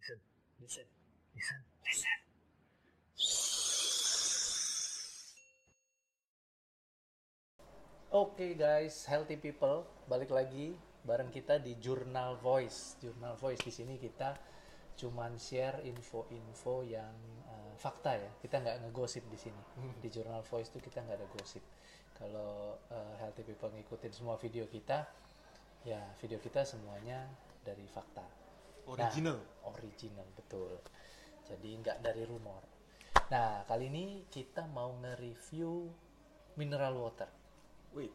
Listen, listen, listen, listen. Oke guys, healthy people, balik lagi bareng kita di Journal Voice. Journal Voice di sini kita cuman share info-info yang uh, fakta ya. Kita nggak ngegosip di sini. Di Journal Voice tuh kita nggak ada gosip. Kalau uh, healthy people ngikutin semua video kita, ya video kita semuanya dari fakta. Original. Nah, original betul. Jadi nggak dari rumor. Nah kali ini kita mau nge-review mineral water. Wait,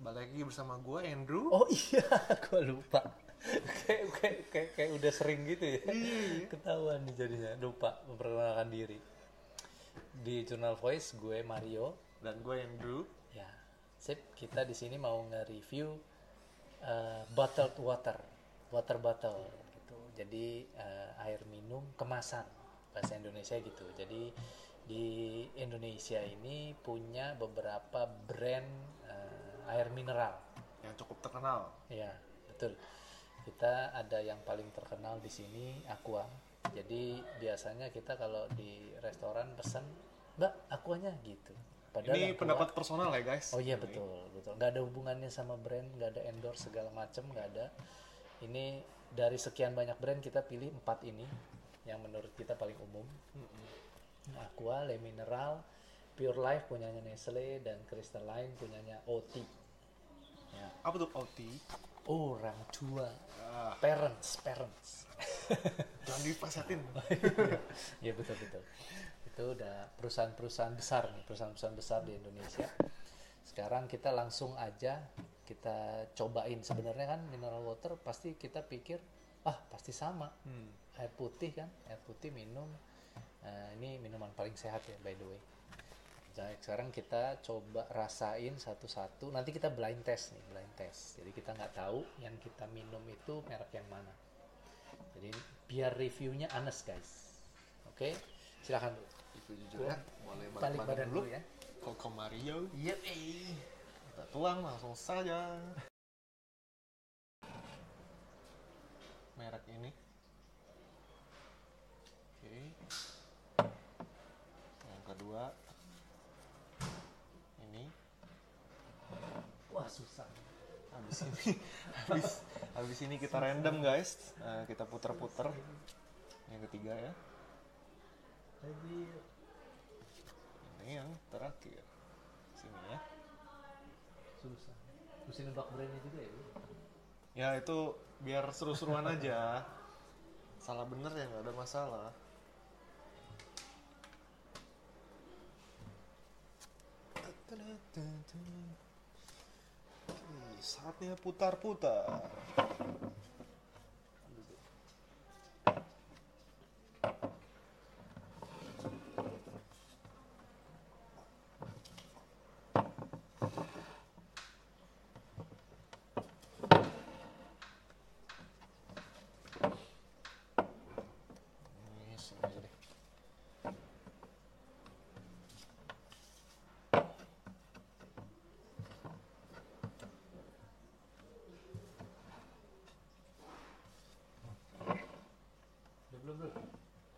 balik lagi bersama gue Andrew. Oh iya, gue lupa. kayak, kayak, kayak, kayak udah sering gitu ya. Ketahuan nih jadinya, lupa memperkenalkan diri. Di Journal Voice gue Mario. Dan gue Andrew. Ya, sip. Kita di sini mau nge-review uh, bottled water, water bottle. Jadi uh, air minum kemasan bahasa Indonesia gitu. Jadi di Indonesia ini punya beberapa brand uh, air mineral. Yang cukup terkenal. Ya, betul. Kita ada yang paling terkenal di sini Aqua. Jadi biasanya kita kalau di restoran pesan, "Mbak, Aquanya" gitu. Ini Aqua- pendapat personal ya guys. Oh iya Ini. betul betul. Nggak ada hubungannya sama brand, nggak ada endorse segala macam, nggak ada. Ini dari sekian banyak brand kita pilih empat ini yang menurut kita paling umum. Aqua, Le Mineral, Pure Life punyanya Nestle dan Crystalline punyanya OT. Ya. Apa tuh OT? Orang tua, Ah, parents, parents. jangan dipasetin. ya betul betul. Itu udah perusahaan-perusahaan besar nih, perusahaan-perusahaan besar di Indonesia. Sekarang kita langsung aja kita cobain. Sebenarnya kan mineral water pasti kita pikir ah pasti sama. Hmm. Air putih kan, air putih minum. Eh, ini minuman paling sehat ya by the way. Jadi sekarang kita coba rasain satu-satu. Nanti kita blind test nih, blind test. Jadi kita nggak tahu yang kita minum itu merek yang mana. Jadi biar reviewnya honest guys. Oke, silakan dulu. Itu jujur ya. Boleh Balik badan dulu ya. Koko Mario. Iya, eh. Kita tuang langsung saja. Merek ini. Oke. Yang kedua. Ini. Wah susah. habis ini habis habis ini kita random guys Nah, kita puter-puter yang ketiga ya ini yang terakhir sini ya susah. Mesti nebak brandnya juga ya. Ya itu biar seru-seruan aja salah bener ya nggak ada masalah Oke, saatnya putar-putar ini sini aja deh Udah belum belum.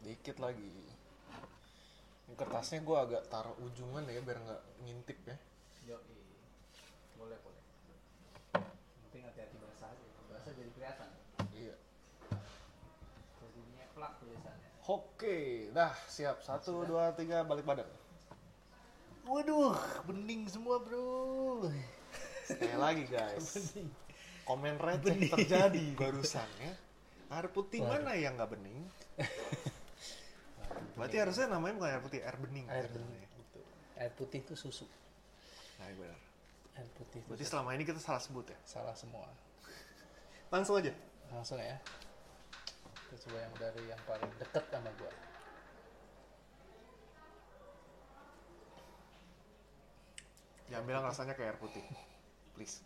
Dikit lagi ini kertasnya gue agak taruh ujungan ya biar nggak ngintip ya Yo, boleh boleh. Penting hati-hati basah aja. Basah jadi kelihatan. iya Jadi nyeplak tulisannya. oke dah siap satu dua tiga balik badan Waduh, bening semua bro. sekali lagi guys Bening. komen receh terjadi barusan ya air putih mana yang nggak bening berarti harusnya namanya bukan air putih air bening Air Gitu. bening. Air putih itu susu. nah benar Air putih itu berarti selama ini kita salah sebut ya salah semua. langsung aja Langsung ya. Kita coba yang dari yang paling deket sama gua. jangan bilang rasanya kayak air putih please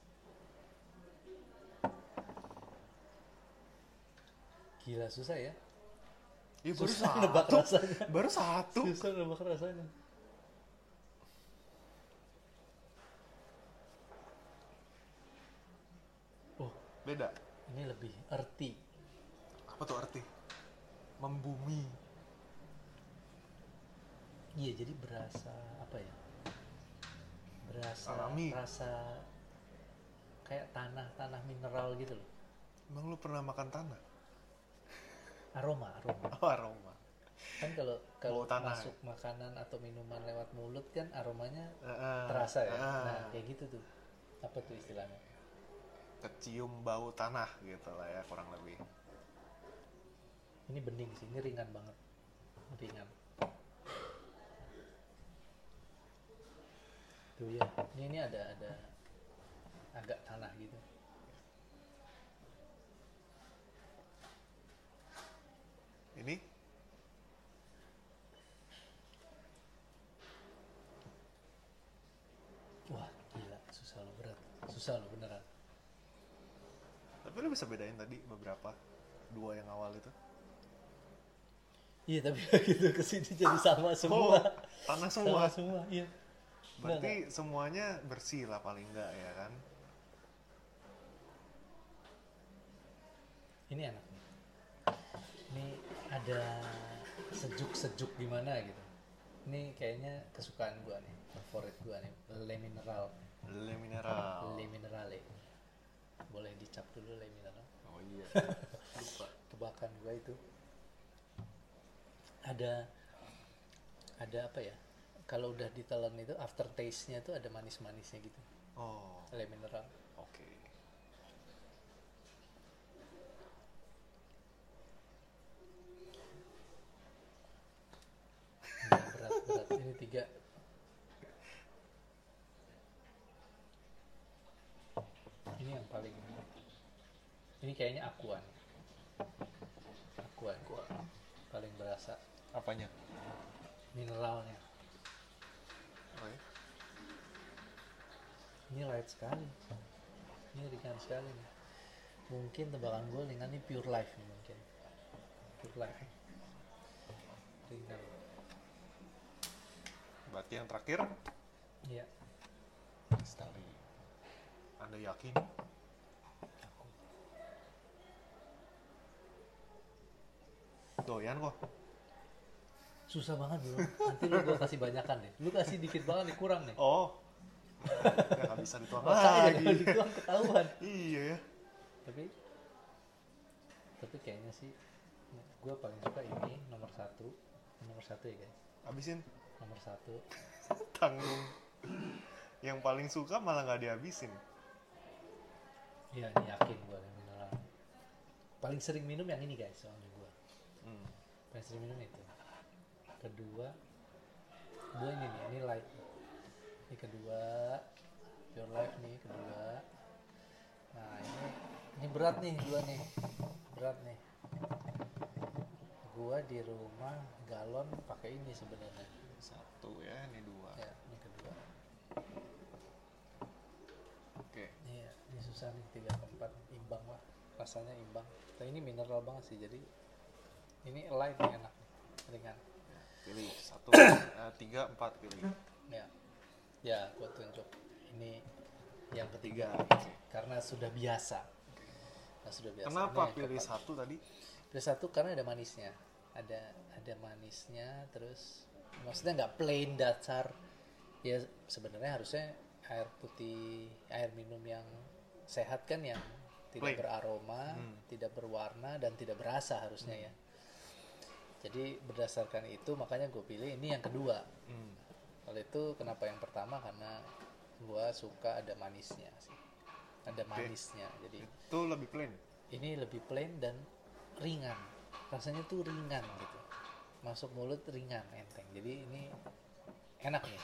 Gila susah ya. Ih, baru Susah nebak satu rasanya. baru satu Susah nebak rasanya. Oh, beda ini lebih earthy. apa tuh arti membumi iya jadi berasa apa ya berasa Alami. rasa kayak tanah tanah mineral gitu loh emang lu pernah makan tanah aroma aroma. Oh aroma. Kan kalau kalau masuk makanan atau minuman lewat mulut kan aromanya Heeh. terasa ya? Heeh. nah kayak gitu tuh. Apa tuh istilahnya? Kecium bau tanah gitu lah ya kurang lebih. Ini bening sih ini ringan banget. Ringan. Tuh ya ini ini ada ada agak tanah gitu ini wah gila susah lo berat susah lo beneran. Tapi lu bisa bedain tadi beberapa dua yang awal itu? Iya tapi gitu ke sini jadi sama semua. Oh, tanah sama semua? semua iya. Berarti semuanya bersih lah paling enggak ya kan? Ini enak nih. Ini ada sejuk-sejuk gimana gitu. Ini kayaknya kesukaan gua nih favorit gua nih le mineral le mineral. Le minerale boleh dicap dulu le mineral. Oh iya. Lupa. Tebakan gua itu. Ada ada apa ya? Kalau udah ditelan itu aftertaste-nya tuh ada manis-manisnya gitu. Oh. Le mineral. Oke. Nggak berat berat. Ini tiga ini yang paling ini kayaknya akuan. Akuan. Paling berasa. Apanya? Mineralnya. Oh, iya? ini light sekali. Ini ringan sekali nih. mungkin tebakan gue ringan ini pure life nih mungkin. Pure life. Ringan. Berarti yang terakhir? Iya. Lestari. Anda yakin aku doyan kok. Susah banget bro. Nanti lu gue kasih banyakan deh. Lu kasih dikit banget nih kurang nih. Oh. Nggak bisa dituang lagi. kalau dituang ketahuan. Iya ya. Tapi tapi kayaknya sih gue paling suka ini nomor satu. Nomor satu ya guys? Habisin. Nomor satu. Tanggung. Yang paling suka malah nggak dihabisin. Iya yakin gue yang mineral paling sering minum yang ini guys soalnya. Sering minum itu. Kedua kedua ini nih ini light. Ini kedua pure life nih kedua. Nah ini ini berat nih dua nih. Berat nih. Gua di rumah galon pakai ini sebenarnya. Satu ya ini dua. Ya ini kedua. Oke. Iya, ini susah nih tiga ke empat imbang lah. Rasanya imbang. Nah ini mineral banget sih jadi ini light nih enak nih, ringan. pilih satu eh, tiga empat pilih Ya, ya gua tunjuk ini yang ketiga karena sudah biasa. Nah, sudah biasa. kenapa Ini yang pilih keempat. satu tadi Pilih satu karena ada manisnya. Ada ada manisnya terus maksudnya nggak plain datar. Ya sebenarnya harusnya air putih, air minum yang sehat kan yang tidak Plain. beraroma, Hmm. tidak berwarna dan tidak berasa harusnya ya. Jadi berdasarkan itu makanya gue pilih ini yang kedua. hmm. Kalau itu kenapa yang pertama? Karena gue suka ada manisnya sih. Ada manisnya. Jadi itu lebih plain? Ini lebih plain dan ringan. Rasanya tuh ringan gitu. Masuk mulut ringan enteng. Jadi ini enak nih.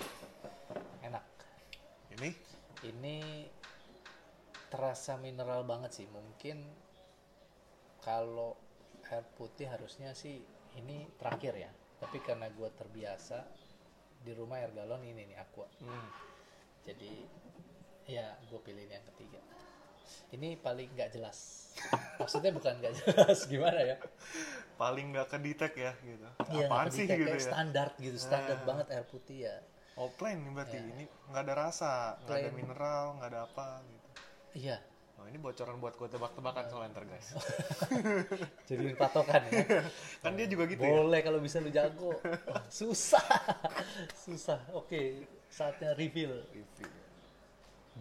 Enak. Ini? Ini terasa mineral banget sih. Mungkin kalau air putih harusnya sih ini terakhir ya tapi karena gue terbiasa di rumah air galon ini nih aqua. Hmm. jadi ya gue pilih yang ketiga. Ini paling nggak jelas. Maksudnya bukan nggak jelas gimana ya? Paling nggak kedetek ya gitu. Iya, apaan nggak sih gitu ya? standar gitu standar Ah. banget air putih ya. Oh plain nih berarti. Ya. ini nggak ada rasa nggak ada mineral nggak ada apa gitu. Iya Oh, ini bocoran buat gue tebak-tebakan soalnya ntar guys. Jadi patokan ya. kan dia juga gitu ya. Boleh kalau bisa lu jago. Oh, susah. susah. Oke, saatnya reveal. Review.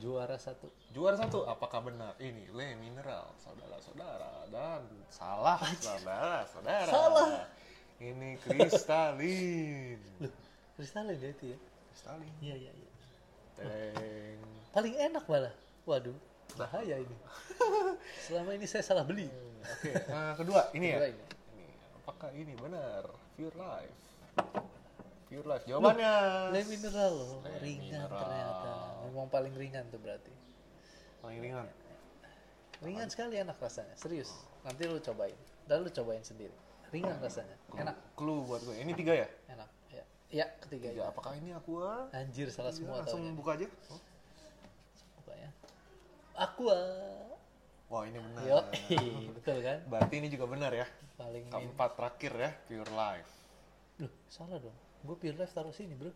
Juara satu. Juara satu, apakah benar? Ini Le Mineral, saudara-saudara. Dan salah, saudara-saudara. Salah. Ini kristalin. Loh, kristalin ya itu ya? kristalin. Iya, iya, iya. Teng. Paling enak malah. Waduh, bahaya ini. Selama ini saya salah beli. Oke, nah, kedua ini Kedua ya. ini. Ini, apakah ini benar? Pure Life. Pure Life. Jawabannya. Le mineral loh, ringan mineral. ternyata. Memang paling ringan tuh berarti. Paling ringan. Ringan sekali enak rasanya, serius. Nanti lu cobain. Dan lu cobain sendiri. Ringan rasanya. Enak, Clue buat gue. Ini tiga ya? enak. Ya, ya ketiga Tiga. ya. Apakah ini aqua? Anjir salah semua Langsung buka aja. Oh. Bukanya. Aqua. Wah ini benar. Yo, betul kan? Berarti ini juga benar ya. Paling. Keempat terakhir ya, Pure Life. Loh, salah dong. Gue Pure Life taruh sini, Bro.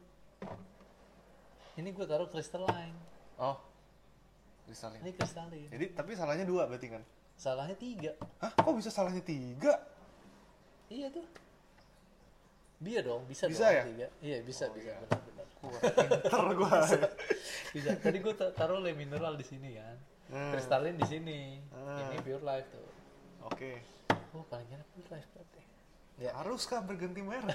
Ini gue taruh crystalline. Oh, kristalin. Ini crystalline. Jadi tapi salahnya dua berarti kan? Salahnya tiga. Hah? Kok bisa salahnya tiga? Iya tuh. Bisa dong, bisa, Bisa dong ya? tiga. Iya, bisa, Oh, bisa. iya. Benar-benar. Wah, pinter gue. Bisa. Tadi gue taruh le mineral di sini kan. Hmm. Crystalline di sini. Hmm. Ini Pure Life tuh. Oke. Oh, paling enak Pure Life berarti. Ya, Haruskah berganti merek?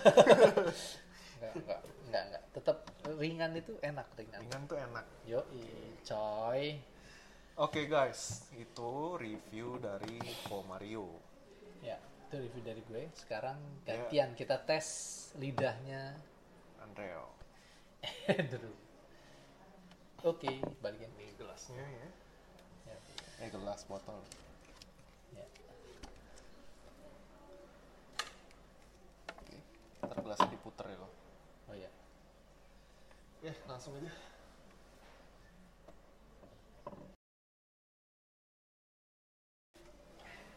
enggak, enggak, enggak, enggak. Tetap ringan itu enak ringan. Ringan tuh enak. Yo, coy. Oke guys, itu review dari Po Mario. Ya, itu review dari gue. Sekarang Ya. gantian kita tes lidahnya Andreo. Andrew. Oke, balikin di gelasnya. Ya, Eh gelas botol. ya. Oke. Ntar gelasnya diputer ya loh. Oh ya. Ya langsung aja.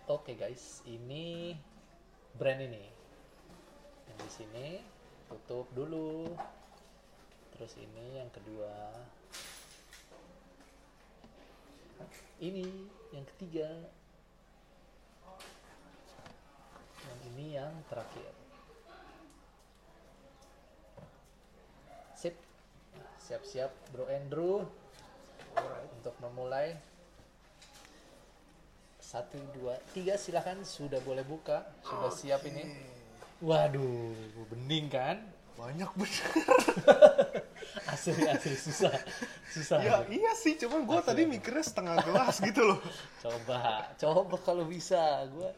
Oke guys, ini brand ini. Yang di sini tutup dulu. Terus ini yang kedua. Ini yang ketiga. Yang ini yang terakhir. Sip. Siap-siap Bro Andrew untuk memulai satu dua tiga silahkan sudah boleh buka sudah siap ini waduh bening kan Banyak bener. asli asli susah susah ya iya sih, cuman gue tadi mikirnya setengah gelas gitu loh. coba coba kalau bisa gue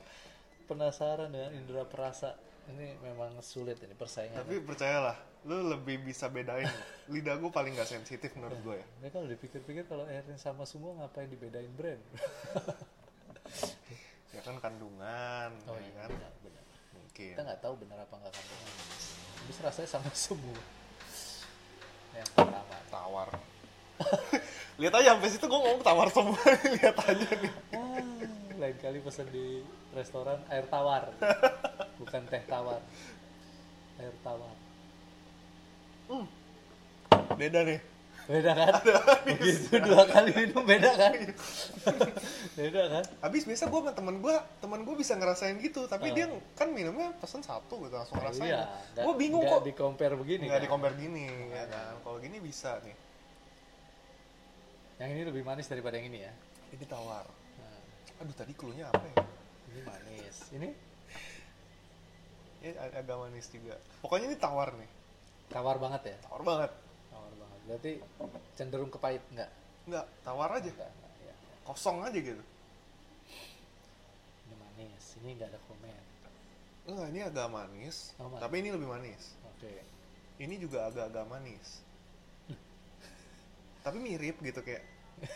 penasaran dengan indera perasa ini memang sulit ini persaingan Tapi percayalah, lu lebih bisa bedain. Lidah gue paling gak sensitif menurut gue ya. ini kalau dipikir-pikir kalau airnya sama semua ngapain dibedain brand Ya kan kandungan, oh ya iya kan? benar benar Mungkin. kita nggak tahu benar apa nggak kandungan habis rasanya sama semua yang pertama Tawar. Lihat aja sampai situ gue ngomong tawar semua. Lihat aja nih. Ah, lain kali pesan di restoran air tawar bukan teh tawar air tawar Beda nih. Beda kan begitu dua kali minum beda kan beda kan Habis biasa gue sama temen gue, temen gue bisa ngerasain gitu. Tapi dia kan minumnya pesen satu gitu langsung ngerasain. iya gue bingung kok. di compare begini Nggak kan? di compare gini, ya kan? Kalau gini bisa nih. yang ini lebih manis daripada yang ini ya Ini tawar. nah, Aduh tadi cluenya apa ya? ini manis ini Ya ag- agak manis juga. Pokoknya ini tawar nih. tawar banget ya Tawar banget. Berarti cenderung ke pahit enggak Enggak, tawar aja. enggak, enggak ya. Kosong aja gitu. ini manis ini enggak ada komen Enggak, ini agak manis. Oh, manis. Tapi ini lebih manis. oke Ini juga agak-agak manis. tapi mirip gitu kayak.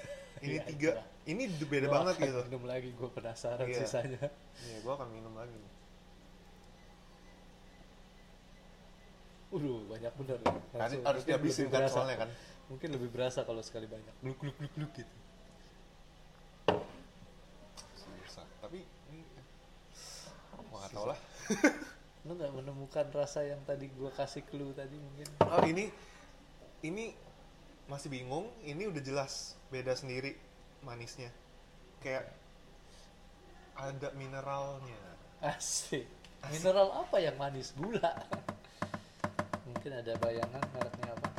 Ini Iya, tiga. iya. Ini beda Gua banget akan gitu. minum lagi gue penasaran Iya. sisanya Iya, gue akan minum lagi. Waduh, banyak bener. Harus, Langsung, harus dihabisin kan berasa. soalnya kan. Mungkin lebih berasa kalau sekali banyak. Gluk gluk gluk gluk gitu. Susah. Tapi ini gak tau lah. Lu nggak menemukan rasa yang tadi gua kasih clue tadi mungkin? Oh, ini ini masih bingung. Ini udah jelas beda sendiri manisnya. kayak ada mineralnya Asik. Mineral apa yang manis? Gula. Mungkin ada bayangan mereknya apa?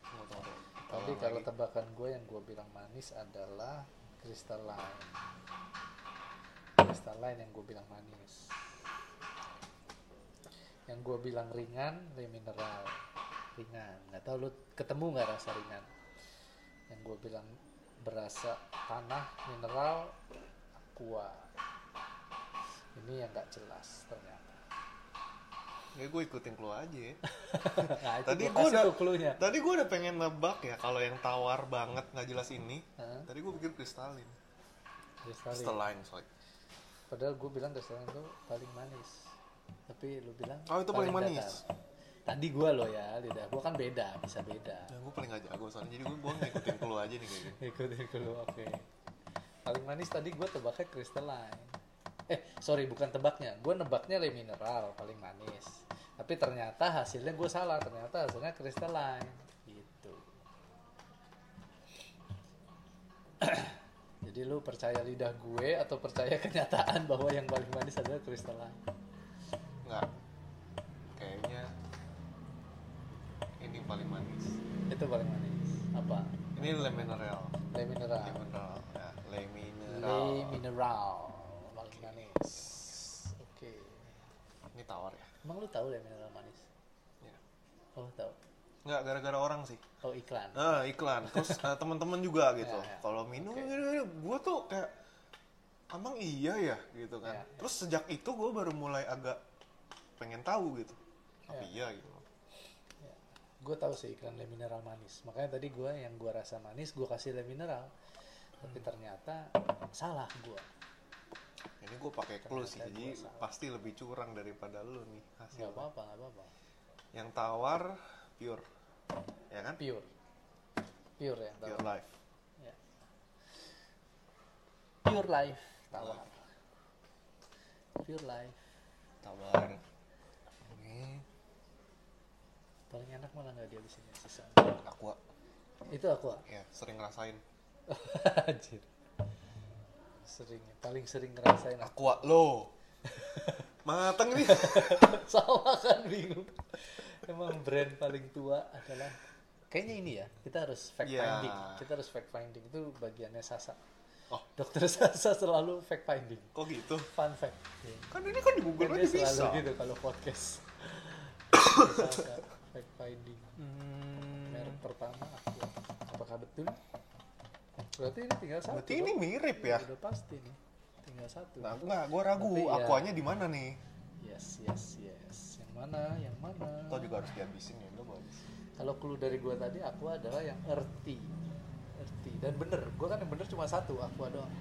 Nggak tahu deh. Tapi Kalau kalau lagi- tebakan gue yang gue bilang manis adalah crystalline. Crystalline yang gue bilang manis. Yang gue bilang ringan, le mineral. Ringan. Nggak tahu lu ketemu nggak rasa ringan? Yang gue bilang berasa tanah, mineral, aqua. Ini yang nggak jelas ternyata. Ya gue ikutin clue aja ya. nah, Tadi kasih udah- clue-nya. tadi gue udah pengen nebak ya kalau yang tawar banget nggak jelas ini Hah? tadi gue pikir kristalin kristalin sorry Padahal gue bilang crystalline itu paling manis. Tapi lu bilang Oh, itu paling manis. datar. Tadi gue loh ya, lidah gue kan beda, bisa beda. ya gue paling gak jago soalnya jadi gue gue ngikutin clue aja nih kayak gini Ikutin dulu, oke. Paling manis tadi gue tebaknya crystalline. Eh, sorry bukan tebaknya. Gue nebaknya le mineral paling manis. Tapi ternyata hasilnya gue salah. Ternyata hasilnya crystalline. Gitu. Jadi lu percaya lidah gue atau percaya kenyataan bahwa yang paling manis adalah crystalline? nggak kayaknya ini paling manis Itu paling manis. Apa? ini le mineral Le mineral. le mineral ya le Le mineral mineral. Paling manis. Oke. Tawar ya Emang lu tahu le mineral manis? ya Oh, lu tahu. nggak gara-gara orang sih Oh, iklan. ah iklan terus eh, teman-teman juga gitu Ya, ya. kalau minum Oke. gue tuh kayak emang iya ya gitu kan Ya, ya. terus sejak itu gue baru mulai agak pengen tahu gitu tapi iya gitu Gue tahu sih iklan le mineral manis. Makanya tadi gue yang gue rasa manis, gue kasih le mineral. Tapi ternyata salah gue. Ini gue pakai clue sih jadi pasti lebih curang daripada lu nih Gak hasilnya apa-apa, gak apa-apa. yang tawar pure ya kan Pure. Pure ya. pure tawar. life Ya. Pure life. Tawar. Pure life. tawar ini Paling enak malah nggak dihabisin ya sisa. aqua Itu aku. ya sering ngerasain Anjir. Sering, paling sering ngerasain aqua lo mateng nih Sama kan bingung. Emang brand paling tua adalah kayaknya ini ya. Kita harus fact Ya. finding. Kita harus fact finding itu bagiannya Sasa. oh Dokter Sasa selalu fact finding. kok gitu Fun fact. Iya. kan ini kan di Google Kan aja dia selalu bisa gitu kalau podcast. Sasa, fact finding. Hmm, Merek pertama aku. Apakah betul? Berarti ini tinggal satu. berarti ini mirip ya Udah pasti nih. Tinggal satu. nah nggak gue ragu Tapi ya- aquanya di mana nih Yes, yes, yes. Yang mana? Yang mana? Atau juga harus dihabisin ya, lo mau. Kalau clue dari gua tadi aku adalah yang earthy. Earthy. Dan bener, gua kan yang bener cuma satu, aku doang.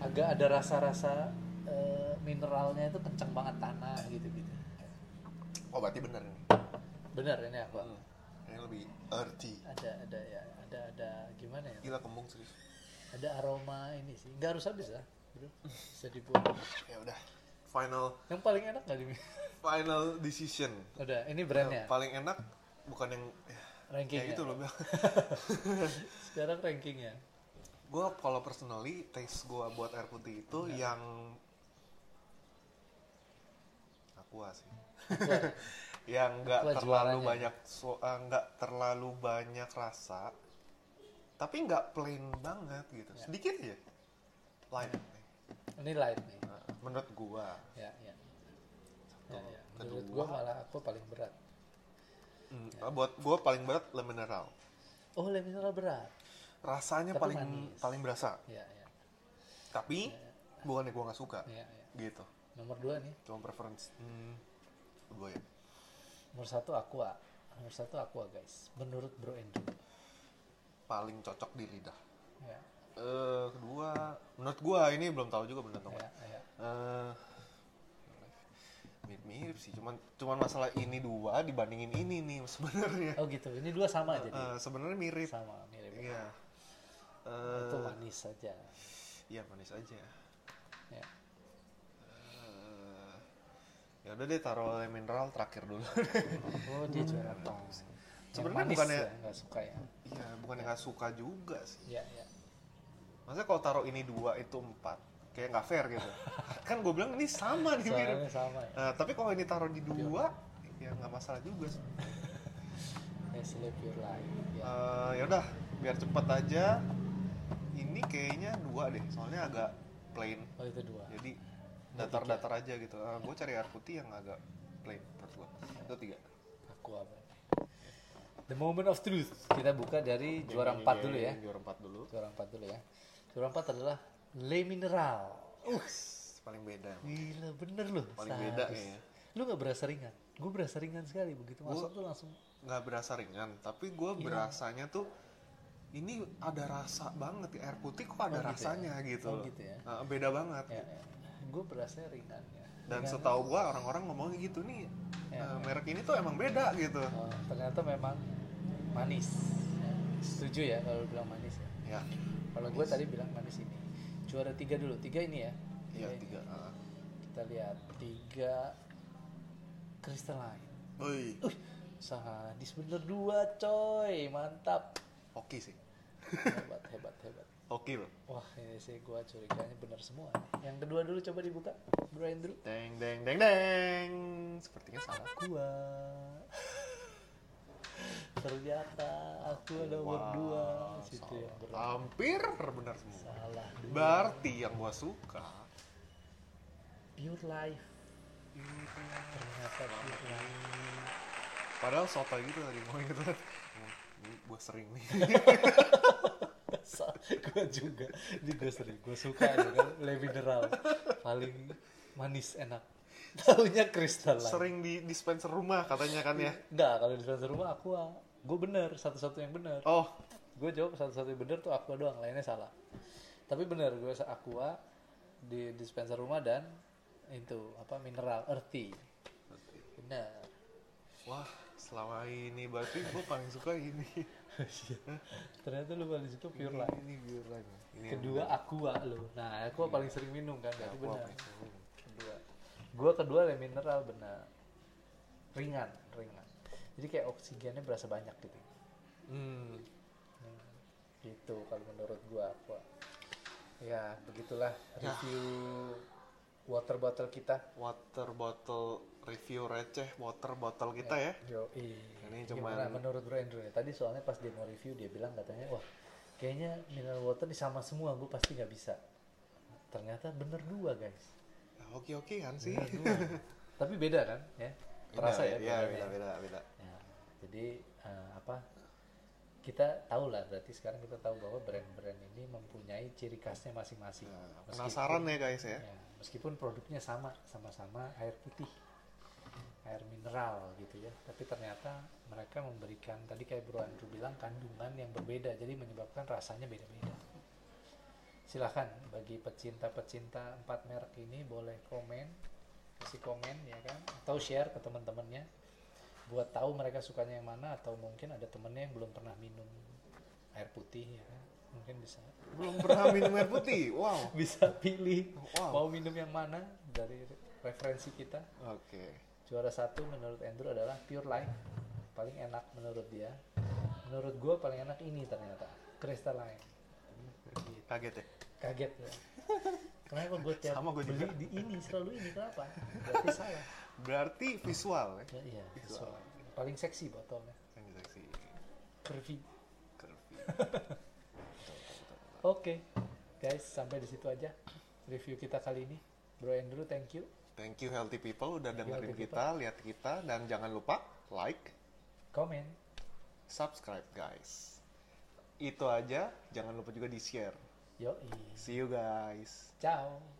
Agak ada rasa-rasa eh, mineralnya itu kenceng banget tanah gitu-gitu. Oh berarti bener ini. Bener ini aku. Hmm. Ini lebih earthy. Ada ada ya, ada ada gimana ya? Gila kembung serius. Ada aroma ini sih. Nggak harus habis lah. Bro. Bisa dibuat. Ya udah. Final Yang paling enak nggak di final decision. Udah, ini brandnya. Paling enak bukan yang ya, Rankingnya. kayak gitu loh bilang. Sekarang rankingnya. gue kalau personally taste gue buat air putih itu Iya. yang aqua sih. Yang nggak terlalu juaranya. banyak so- eh, nggak terlalu banyak rasa tapi nggak plain banget gitu Ya. sedikit aja light Ini light nih. Nah, menurut gua Ya, ya. Ya, ya. Kedua. Menurut gua malah aku paling berat. Hmm, buat gua paling berat le mineral Oh, le mineral berat. rasanya Tapi paling manis. paling berasa Ya, ya. tapi bukannya gua nggak suka Ya, ya. gitu Nomor dua nih. cuma preference hmm, gua ya Nomor satu aqua. Nomor satu aqua guys. Menurut Bro Andrew. paling cocok di lidah Ya, eh kedua menurut gua ini belum tahu juga bener atau enggak ya, ya. Eh, mirip-mirip sih cuman cuman masalah ini dua dibandingin ini nih sebenarnya Oh gitu. Ini dua sama jadi. Eh, sebenarnya mirip Sama mirip. iya Itu Eh, manis saja. iya manis aja Ya. Ya udah deh taruh le mineral terakhir dulu Oh, dia juara tong. Yang Sebenarnya bukannya- ya, nggak suka ya. iya bukan nggak suka juga sih Ya, ya. Maksudnya kalau taruh ini dua itu empat, kayak nggak fair gitu. kan gue bilang ini sama nih mirip. Sama ya. Nah, tapi kalau ini taruh di dua, ya nggak masalah juga sih. Live your life. Ya. Eh, ya udah, biar cepet aja. Ini kayaknya dua deh, soalnya agak plain. Oh itu dua. Jadi datar-datar aja gitu. gue cari air putih yang agak plain menurut gue. Itu tiga. Aku apa? The moment of truth. Kita buka dari juara Ini, empat dulu ya. Juara empat dulu. Juara empat dulu ya. Juara empat adalah Le Mineral. Uh, Paling beda. gila bener loh. Paling beda kayaknya. Lu gak berasa ringan? Gue berasa ringan sekali begitu masuk tuh langsung. nggak berasa ringan tapi gue Iya. berasanya tuh ini ada rasa banget ya air putih kok ada Oh, gitu ya? rasanya gitu, Oh, loh. gitu ya? Nah, beda banget Ya, ya. Gue berasa ringan ya. dan Ringan. setahu gue orang-orang ngomongnya gitu nih Ya, ya. merek ini tuh emang beda gitu Oh, ternyata memang manis. Setuju ya kalau bilang manis ya. ya Kalau gue tadi bilang manis ini. Juara tiga dulu. Tiga ini ya. iya Tiga tiga ah. Kita lihat tiga crystalline. Woi, Uh, sadis bener dua coy, mantap. oke sih Hebat, hebat, hebat. oke loh Wah, ini sih gua curiganya bener semua. Yang kedua dulu coba dibuka, Bro Andrew. deng deng deng deng sepertinya salah Gua. Ternyata aku ada nomor Wah, dua. Situ berat. hampir benar semua Salah dua. berarti yang gue suka Pure life. Ternyata pure life. padahal soto gitu tadi mau gitu gue sering nih gue juga. Ini gue sering. Gue suka juga le mineral. Paling manis enak. Taunya kristal sering di dispenser rumah katanya kan ya? Enggak kalau di dispenser rumah aqua gue bener satu-satu yang bener. Oh. Gue jawab satu-satu yang bener tuh aqua doang lainnya salah. Tapi bener gue aqua di dispenser rumah dan itu apa mineral earthy. Bener. Wah, selama ini berarti gue paling suka ini. Ternyata lu paling suka pure life. Ini pure life. Ini yang kedua aqua lu. Nah aqua paling sering minum kan paling suka. kedua. Gua kedua le mineral benar. Ringan ringan. Jadi kayak oksigennya berasa banyak gitu. Hmm. Hmm, gitu kalau menurut gua aqua. Ya begitulah review water bottle kita. Water bottle review receh water bottle kita ya. yo Ini gimana cuman- menurut bro Andrew ya tadi soalnya pas dia mau review dia bilang katanya wah kayaknya mineral water ini sama semua gue pasti nggak bisa ternyata bener dua guys Oke oke kan sih. Bener dua. tapi beda kan ya terasa ya, bedanya. beda beda beda. Ya, jadi eh, apa kita tahu lah berarti sekarang kita tahu bahwa brand-brand ini mempunyai ciri khasnya masing-masing. Nah, penasaran ya guys ya. ya, meskipun produknya sama, sama-sama air putih, air mineral gitu ya, tapi ternyata mereka memberikan tadi kayak Bro Andrew bilang kandungan yang berbeda, jadi menyebabkan rasanya beda-beda. Silahkan bagi pecinta-pecinta empat merek ini boleh komen, kasih komen ya kan, atau share ke teman-temannya buat tahu mereka sukanya yang mana atau mungkin ada temennya yang belum pernah minum air putih ya kan mungkin bisa Belum pernah minum air putih. Wow. bisa pilih Wow. mau minum yang mana dari referensi kita Oke. Juara satu menurut Andrew adalah Pure Life paling enak menurut dia menurut gue paling enak ini ternyata Crystalline Gitu. Kaget ya. kaget ya kenapa gue tiap Sama gua beli juga. di ini selalu ini kenapa berarti salah Berarti visual ya. ya, iya Visual. visual. paling seksi botolnya Yang seksi. curvy Curvy. Oke, guys, sampai di situ aja review kita kali ini. Bro Andrew, thank you. Thank you healthy people udah dengerin healthy kita, lihat kita dan jangan lupa like, Komen. subscribe guys. Itu aja, jangan lupa juga di-share. Yoi. See you guys. Ciao.